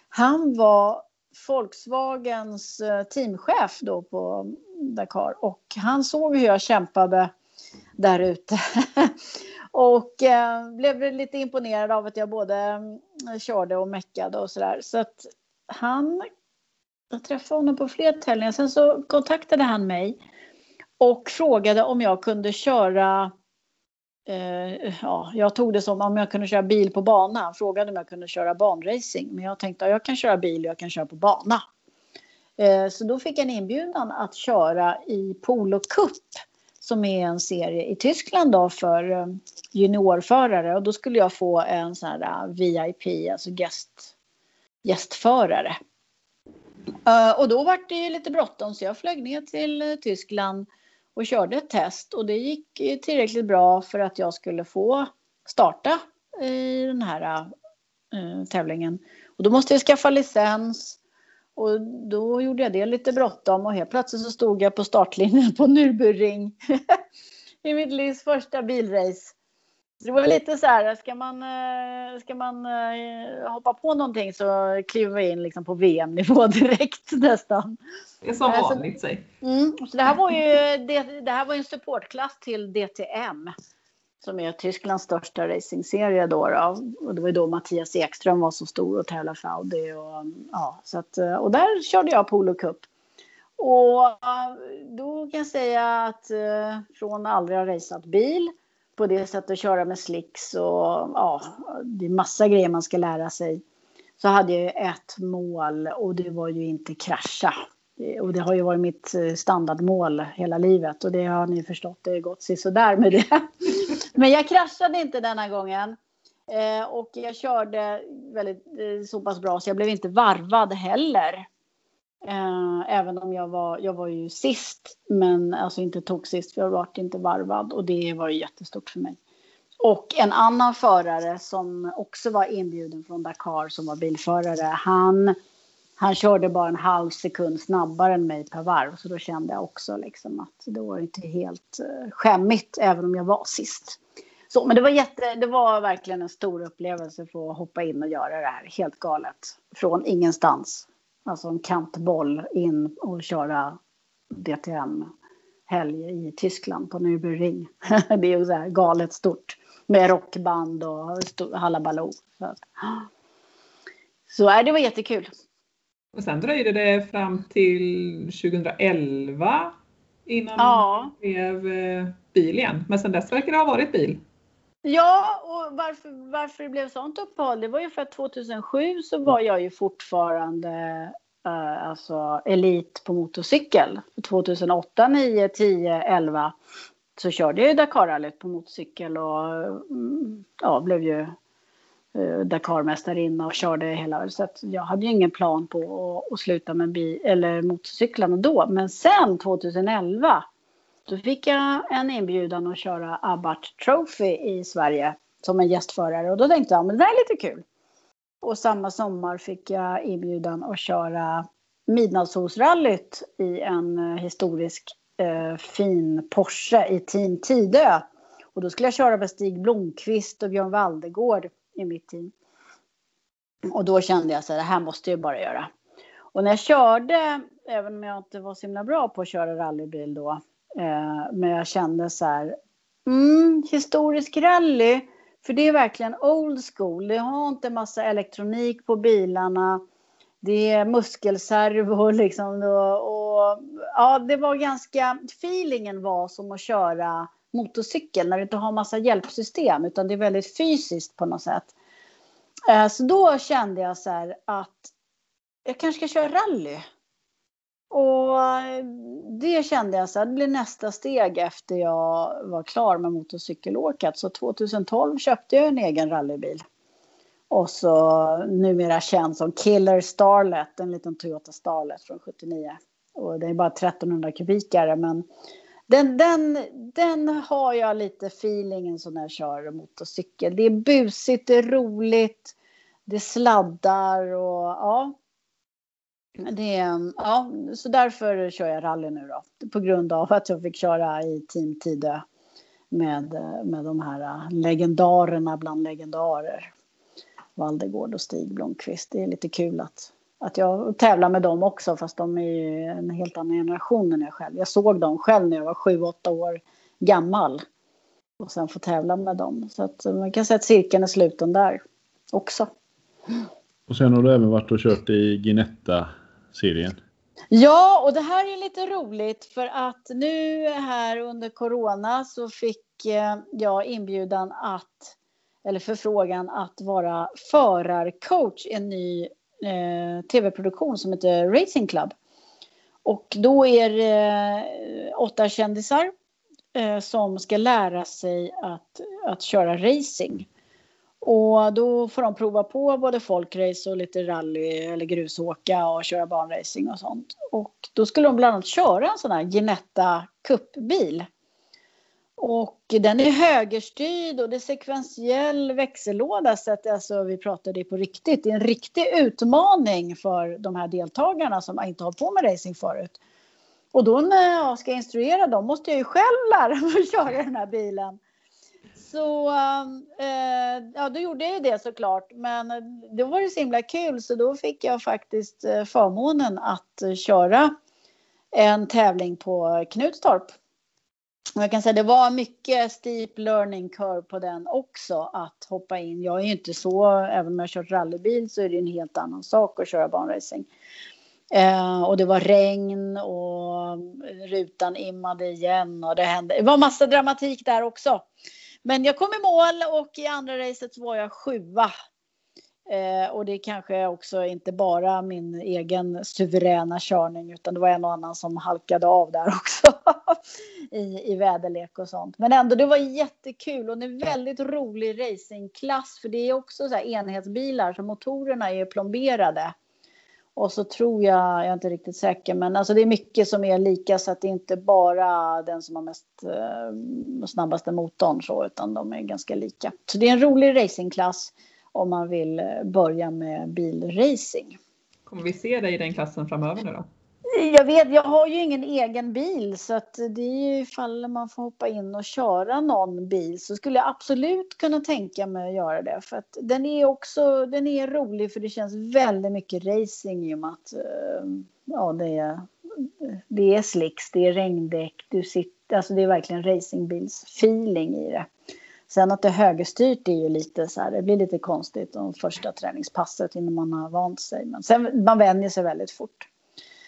Han var Volkswagens eh, teamchef då på Dakar och han såg hur jag kämpade där ute. [LAUGHS] Och eh, blev lite imponerad av att jag både eh, körde och meckade och sådär. Så att han, jag träffade honom på fler tävlingar. Sen så kontaktade han mig och frågade om jag kunde köra eh, ja, jag tog det som om jag kunde köra bil på bana. Han frågade om jag kunde köra banracing. Men jag tänkte att jag kan köra bil och jag kan köra på bana. Eh, så då fick jag en inbjudan att köra i Polo Cup som är en serie i Tyskland då för eh, juniorförare och då skulle jag få en sån här eh, VIP, alltså gäst, gästförare. Uh, och då var det ju lite bråttom så jag flög ner till Tyskland och körde ett test och det gick eh, tillräckligt bra för att jag skulle få starta i den här eh, tävlingen. Och då måste jag skaffa licens och då gjorde jag det lite bråttom och helt plötsligt så stod jag på startlinjen på Nürburgring [LAUGHS] i mitt livs första bilrace. Det var lite så här, ska man, eh, ska man eh, hoppa på någonting så kliver vi in liksom på VM-nivå [LAUGHS] direkt nästan. Det är som vanligt säg. Mm, så det här var ju det, det här var en supportklass till DTM som är Tysklands största racingserie då, då. Och det var ju då Mattias Ekström var så stor och tävlade för Audi. Och, ja, så att, och där körde jag Polo Cup. Och då kan jag säga att eh, från aldrig ha raceat bil på det sättet att köra med slicks och ja, det är massa grejer man ska lära sig. Så hade jag ju ett mål och det var ju inte krascha. Och det har ju varit mitt eh, standardmål hela livet och det har ni förstått, det har gått sådär med det. [LAUGHS] Men jag kraschade inte denna gången. Eh, och jag körde väldigt, eh, så pass bra så jag blev inte varvad heller. Eh, även om jag var, jag var ju sist, men alltså inte tog sist för jag var inte varvad och det var ju jättestort för mig. Och en annan förare som också var inbjuden från Dakar som var bilförare, han, han körde bara en halv sekund snabbare än mig per varv. Så då kände jag också liksom att det var inte helt eh, skämmigt även om jag var sist. Så, men det var, jätte, det var verkligen en stor upplevelse för att hoppa in och göra det här. Helt galet. Från ingenstans. Alltså en kantboll in och köra DTM-helg i Tyskland på Nürburgring. [LAUGHS] det är ju så här galet stort. Med rockband och halabaloo. Så, så äh, det var jättekul. Och sen dröjde det fram till 2011 innan ja. det blev eh, bil igen. Men sen dess verkar det ha varit bil. Ja, och varför, varför det blev sånt uppehåll, det var ju för att 2007 så var jag ju fortfarande uh, alltså elit på motorcykel. 2008, 9, 10, 11 så körde jag ju Dakarrallyt på motorcykel och mm, ja, blev ju uh, Dakarmästarinna och körde hela. Så att jag hade ju ingen plan på att, att sluta med bil, eller motorcyklarna då. Men sen 2011 då fick jag en inbjudan att köra Abarth Trophy i Sverige som en gästförare och då tänkte jag, men det här är lite kul. Och samma sommar fick jag inbjudan att köra Midnattssolsrallyt i en eh, historisk eh, fin Porsche i Team Tidö. Och då skulle jag köra med Stig Blomqvist och Björn Valdegård i mitt team. Och då kände jag så här, det här måste jag bara göra. Och när jag körde, även om jag inte var så himla bra på att köra rallybil då, eh, men jag kände så här, mm, historisk rally, för det är verkligen old school. Det har inte massa elektronik på bilarna. Det är muskelservo liksom. Och, och, ja, det var ganska, feelingen var som att köra motorcykel när du inte har massa hjälpsystem utan det är väldigt fysiskt på något sätt. Eh, så då kände jag så här att jag kanske ska köra rally. Och eh, det kände jag så här, det blir nästa steg efter jag var klar med motorcykelåket. Så 2012 köpte jag en egen rallybil. Och så numera känd som Killer Starlet, en liten Toyota Starlet från 79. Och det är bara 1300 kubikare men den, den, den har jag lite feelingen som när jag kör motorcykel. Det är busigt, det är roligt, det sladdar och ja. Det, mm, ja, så därför kör jag rally nu då. På grund av att jag fick köra i Team Tidö med, med de här äh, legendarerna bland legendarer. Valdegård och Stig Blomqvist. Det är lite kul att, att jag tävlar med dem också fast de är ju en helt annan generation än jag själv. Jag såg dem själv när jag var sju, åtta år gammal. Och sen få tävla med dem. Så att äh, man kan säga att cirkeln är sluten där också. Och sen har du även varit och kört i Ginetta serien. Ja, och det här är lite roligt för att nu här under corona så fick eh, jag inbjudan att, eller förfrågan att vara förarcoach i en ny eh, tv-produktion som heter Racing Club. Och då är det eh, åtta kändisar eh, som ska lära sig att, att köra racing. Och då får de prova på både folkrace och lite rally eller grusåka och köra banracing och sånt. Och då skulle de bland annat köra en sån här Ginetta Cup-bil. Och den är högerstyrd och det är sekventiell växellåda så att alltså, vi pratar det på riktigt. Det är en riktig utmaning för de här deltagarna som inte har på med racing förut. Och då när jag ska instruera dem måste jag ju själv lära mig att köra den här bilen. Så um, eh, ja, då gjorde jag det såklart. Men då var det så himla kul så då fick jag faktiskt eh, förmånen att köra en tävling på Knutstorp. Och jag kan säga det var mycket steep learning curve på den också att hoppa in. Jag är ju inte så, även om jag har kört rallybil så är det en helt annan sak att köra banracing. Eh, och det var regn och rutan immade igen och det hände. Det var massa dramatik där också. Men jag kom i mål och i andra racet var jag sjua. Eh, och det är kanske också inte bara min egen suveräna körning utan det var en och annan som halkade av där [LAUGHS] också i, i väderlek och sånt. Men ändå, det var jättekul och en väldigt rolig racingklass för det är också så här enhetsbilar så motorerna är plomberade. Och så tror jag, jag är inte riktigt säker, men alltså det är mycket som är lika så att det är inte bara den som har mest eh, snabbaste motorn så, utan de är ganska lika. Så det är en rolig racingklass om man vill eh, börja med bilracing. Kommer vi se dig i den klassen framöver nu då? Jag vet, jag har ju ingen egen bil så att det är ju ifall man får hoppa in och köra någon bil så skulle jag absolut kunna tänka mig att göra det. För att den är också, den är rolig för det känns väldigt mycket racing i och med att eh, ja, det, är, det är slicks, det är regndäck, du sitter, alltså det är verkligen racingbilsfeeling i det. Sen att det är högerstyrt är ju lite så här, det blir lite konstigt de första träningspasset innan man har vant sig. Men sen, man vänjer sig väldigt fort.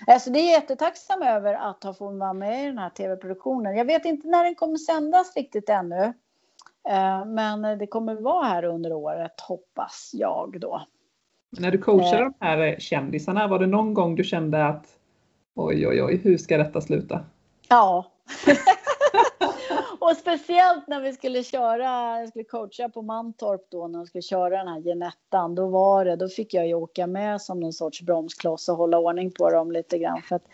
Alltså det är jättetacksam över att ha fått vara med i den här tv-produktionen. Jag vet inte när den kommer sändas riktigt ännu. Eh, men det kommer vara här under året hoppas jag då. När du coachade eh. de här kändisarna, var det någon gång du kände att oj, oj, oj, hur ska detta sluta? Ja. [LAUGHS] och speciellt när vi skulle köra, jag skulle coacha på Mantorp då när de skulle köra den här Genettan. Då var det, då fick jag ju åka med som någon sorts bromskloss och hålla ordning på dem lite grann. För att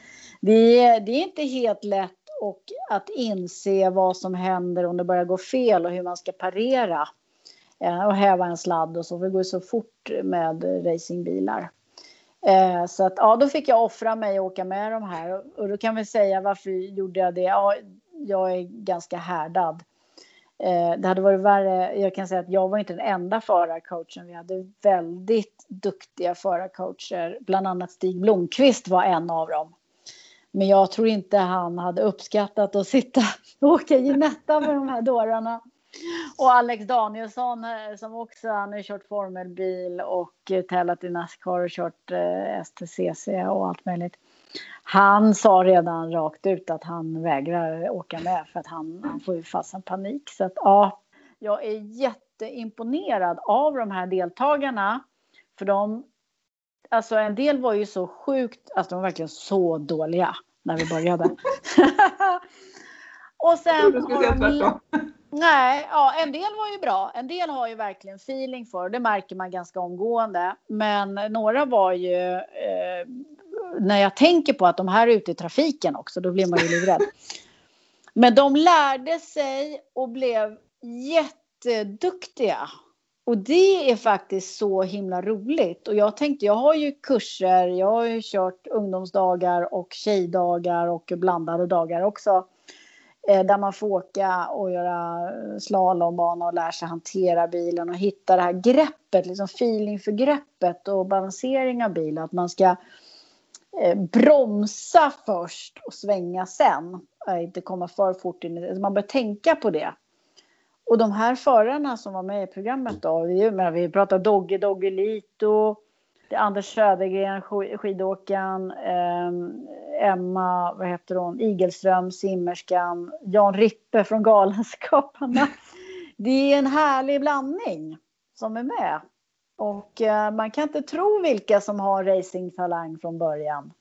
det, det är inte helt lätt och att inse vad som händer om det börjar gå fel och hur man ska parera eh, och häva en sladd och så. För det går ju så fort med racingbilar. Eh, så att ja, då fick jag offra mig och åka med de här. Och då kan vi säga varför gjorde jag det? Ja, jag är ganska härdad. Eh, det hade varit värre. Jag kan säga att jag var inte den enda förarcoachen. Vi hade väldigt duktiga förarcoacher. Bland annat Stig Blomqvist var en av dem. Men jag tror inte han hade uppskattat att sitta och åka Ginetta med de här dårarna. Och Alex Danielsson eh, som också han har kört formelbil och eh, tävlat i Nascar och kört eh, STCC och allt möjligt. Han sa redan rakt ut att han vägrar åka med för att han, han får ju fasen panik. Så att ja, jag är jätteimponerad av de här deltagarna. För de, alltså en del var ju så sjukt, alltså de var verkligen så dåliga när vi började. [LAUGHS] och sen du skulle säga tvärtom. Nej, ja, en del var ju bra. En del har ju verkligen feeling för det märker man ganska omgående. Men några var ju eh, när jag tänker på att de här är ute i trafiken också, då blir man ju livrädd. [LAUGHS] Men de lärde sig och blev jätteduktiga. Och det är faktiskt så himla roligt. Och jag tänkte, jag har ju kurser, jag har ju kört ungdomsdagar och tjejdagar och blandade dagar också. Eh, där man får åka och göra slalombana och lära sig hantera bilen och hitta det här greppet, liksom feeling för greppet och balansering av bilen. Att man ska Eh, bromsa först och svänga sen. Eh, inte komma för fort in. Alltså, man bör tänka på det. Och de här förarna som var med i programmet då, vi, vi pratar Dogge Doggelito, det är Anders Södergren, skidåkaren, eh, Emma, vad heter hon, Igelström, simmerskan, Jan Rippe från Galenskaparna. [LAUGHS] Det är en härlig blandning som är med. Och eh, man kan inte tro vilka som har racingtalang från början.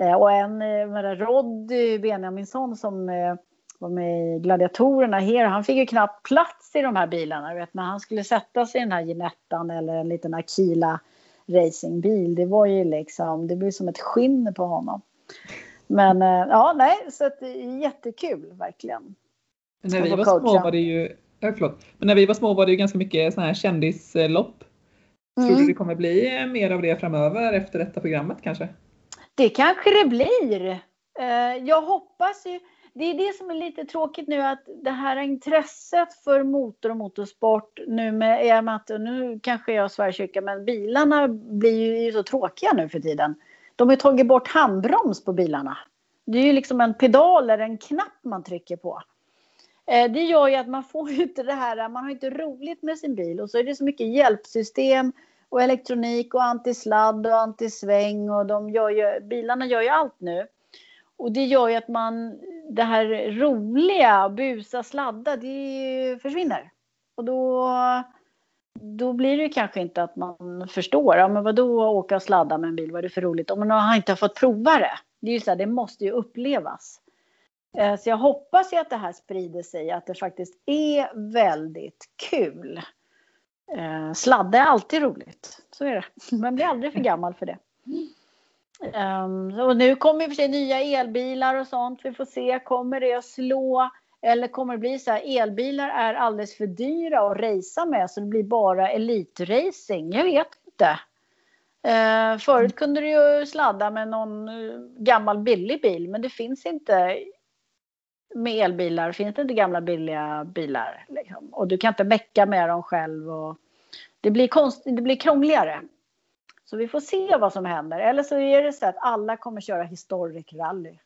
Eh, och en, eh, Roddy Benjaminsson som eh, var med i Gladiatorerna här, han fick ju knappt plats i de här bilarna. Vet, när han skulle sätta sig i den här Ginettan eller en liten Akila racingbil. Det var ju liksom, det blev som ett skinn på honom. Men ja, nej, så att det är jättekul verkligen. När vi var små var det ju, ja, förlåt, men när vi var små var det ju ganska mycket sådana här kändislopp. Mm. Tror du det kommer bli mer av det framöver efter detta programmet kanske? Det kanske det blir. Eh, jag hoppas ju. Det är det som är lite tråkigt nu att det här intresset för motor och motorsport nu med, är med att nu kanske jag Sverigekyrka men bilarna blir ju så tråkiga nu för tiden. De har tagit bort handbroms på bilarna. Det är ju liksom en pedal eller en knapp man trycker på. Eh, det gör ju att man får ju inte det här, man har inte roligt med sin bil och så är det så mycket hjälpsystem och elektronik och antisladd och antisväng och de gör ju, bilarna gör ju allt nu. Och det gör ju att man, det här roliga, busa, sladda, det försvinner. Och då, då blir det kanske inte att man förstår, ja men vadå åka och sladda med en bil, vad är det för roligt? Om man har inte fått prova det. Det är ju så här, det måste ju upplevas. Eh, så jag hoppas ju att det här sprider sig, att det faktiskt är väldigt kul. Eh, sladda är alltid roligt, så är det. Man blir aldrig för [LAUGHS] gammal för det. Um, och nu kommer i och för sig nya elbilar och sånt. Vi får se, kommer det att slå? Eller kommer det bli så här, elbilar är alldeles för dyra att racea med så det blir bara elitracing? Jag vet inte. Uh, förut kunde du ju sladda med någon uh, gammal billig bil men det finns inte med elbilar, finns det inte gamla billiga bilar. Liksom. Och du kan inte mecka med dem själv. Och det, blir konst, det blir krångligare. Så vi får se vad som händer. Eller så är det så att alla kommer köra historic rally.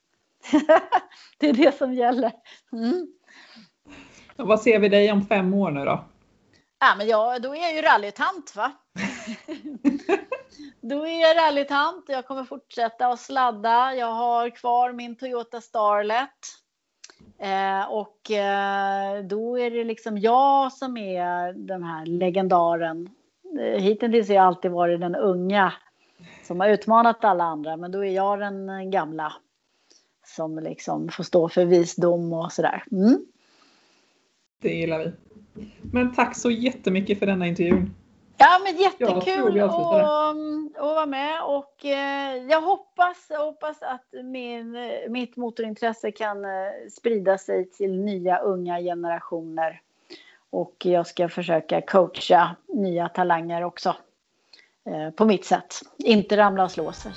[LAUGHS] det är det som gäller. Mm. vad ser vi dig om fem år nu då? Ja, men jag, då är jag ju rallytant va? [LAUGHS] då är jag rallytant. Jag kommer fortsätta att sladda. Jag har kvar min Toyota Starlet. Eh, och eh, då är det liksom jag som är den här legendaren Eh, hittills har jag alltid varit den unga som har utmanat alla andra, men då är jag den gamla som liksom får stå för visdom och sådär. Mm. Det gillar vi. Men tack så jättemycket för denna intervjun. Ja, men jättekul att, att vara med och eh, jag hoppas, jag hoppas att min, mitt motorintresse kan eh, sprida sig till nya unga generationer. Och jag ska försöka coacha nya talanger också eh, på mitt sätt. Inte ramla och slå sig.